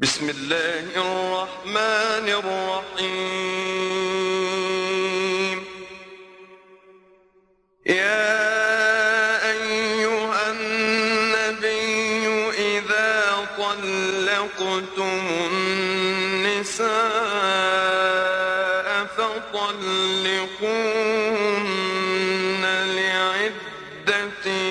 بسم الله الرحمن الرحيم. يا أيها النبي إذا طلقتم النساء فطلقوهن لعدتهن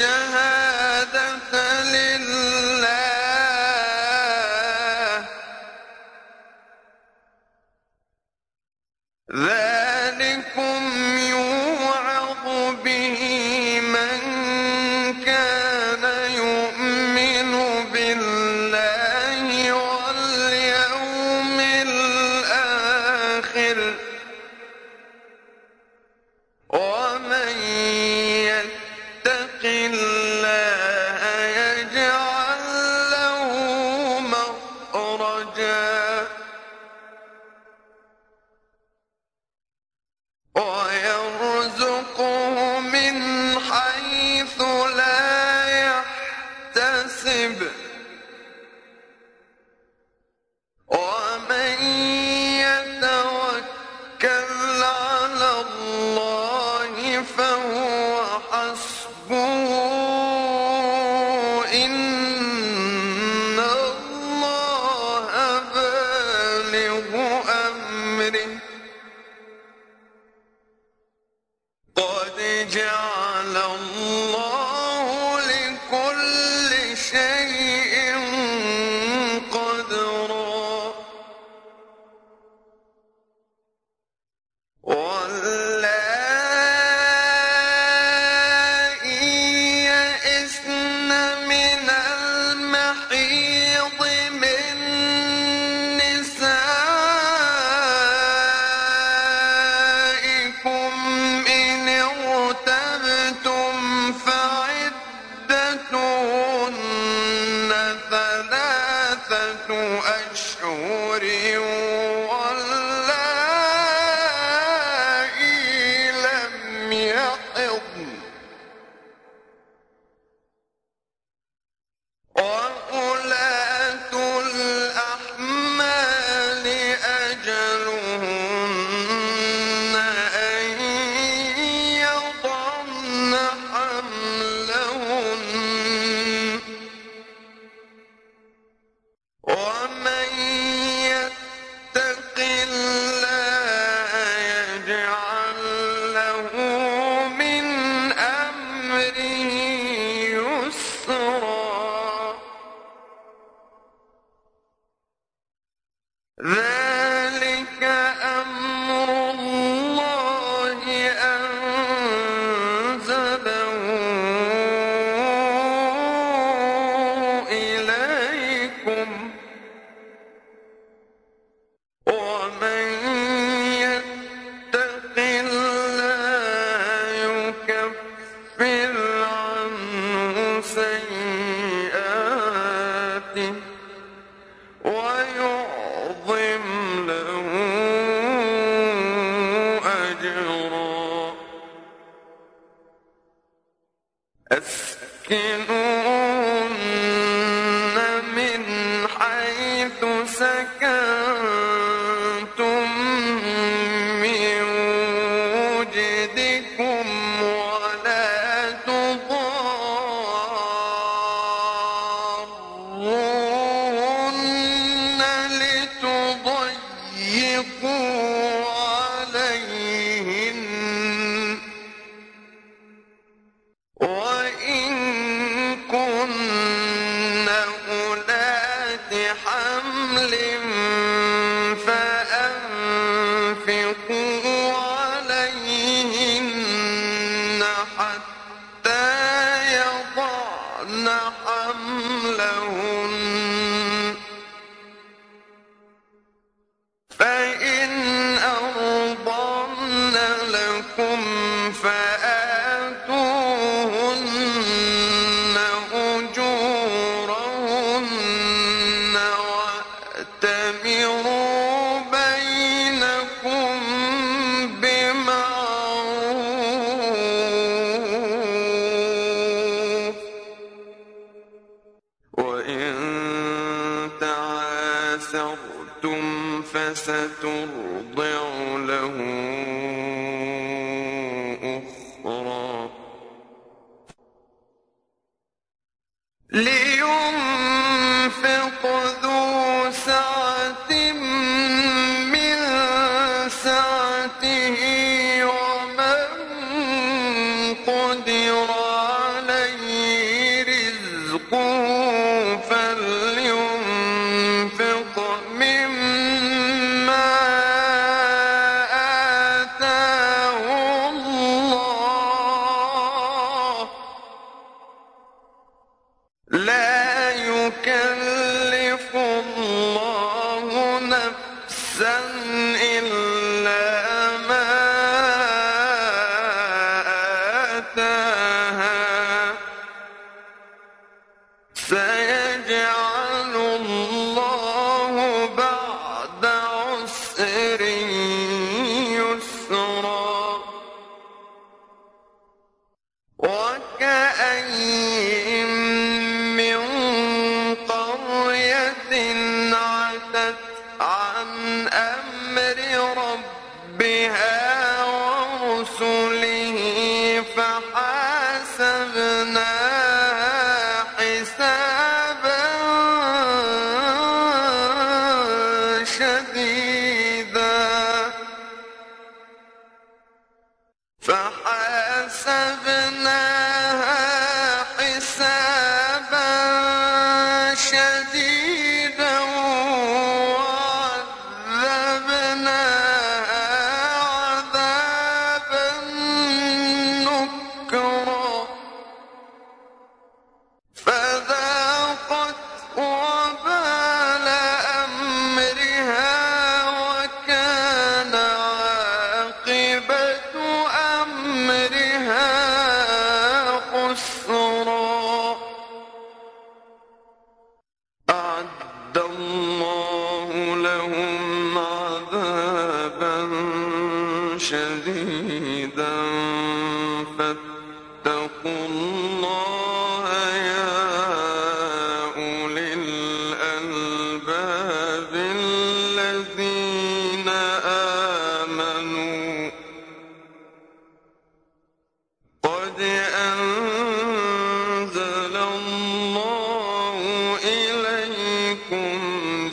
الشهادة لله يكتسب ومن يتوكل على الله فهو حسبه. إن الله بالغ أمره. قد جعل ويعظم له أجرا. ينفقون ترضع له أخرى. لينفق ذو سعة من سعته ومن قدر عليه رزقه فلينفق فحاسبناه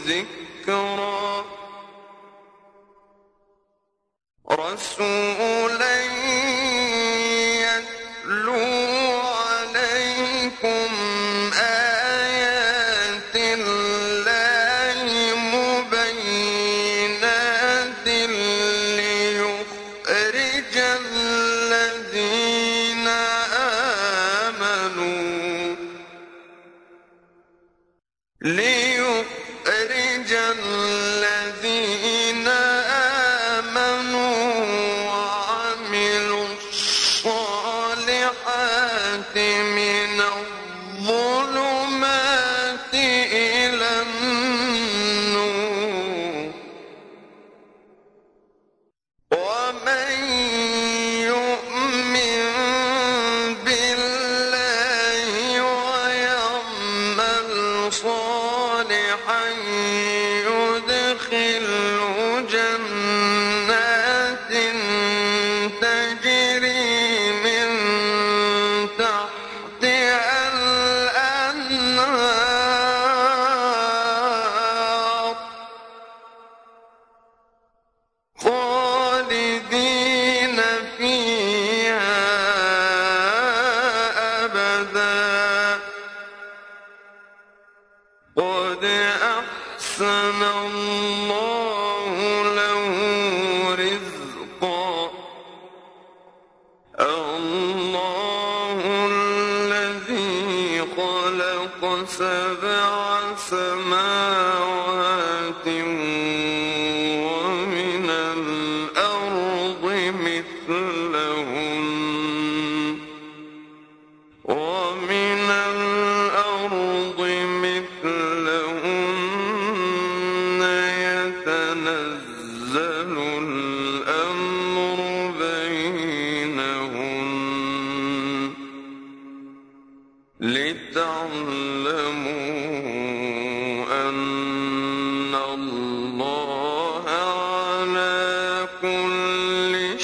ذكرا. رسولا يتلو عليكم آيات الله مبينات ليخرج الذين آمنوا. لي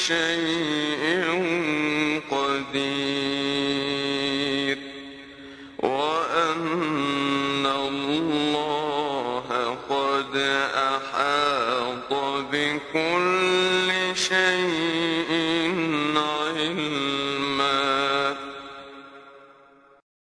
شيء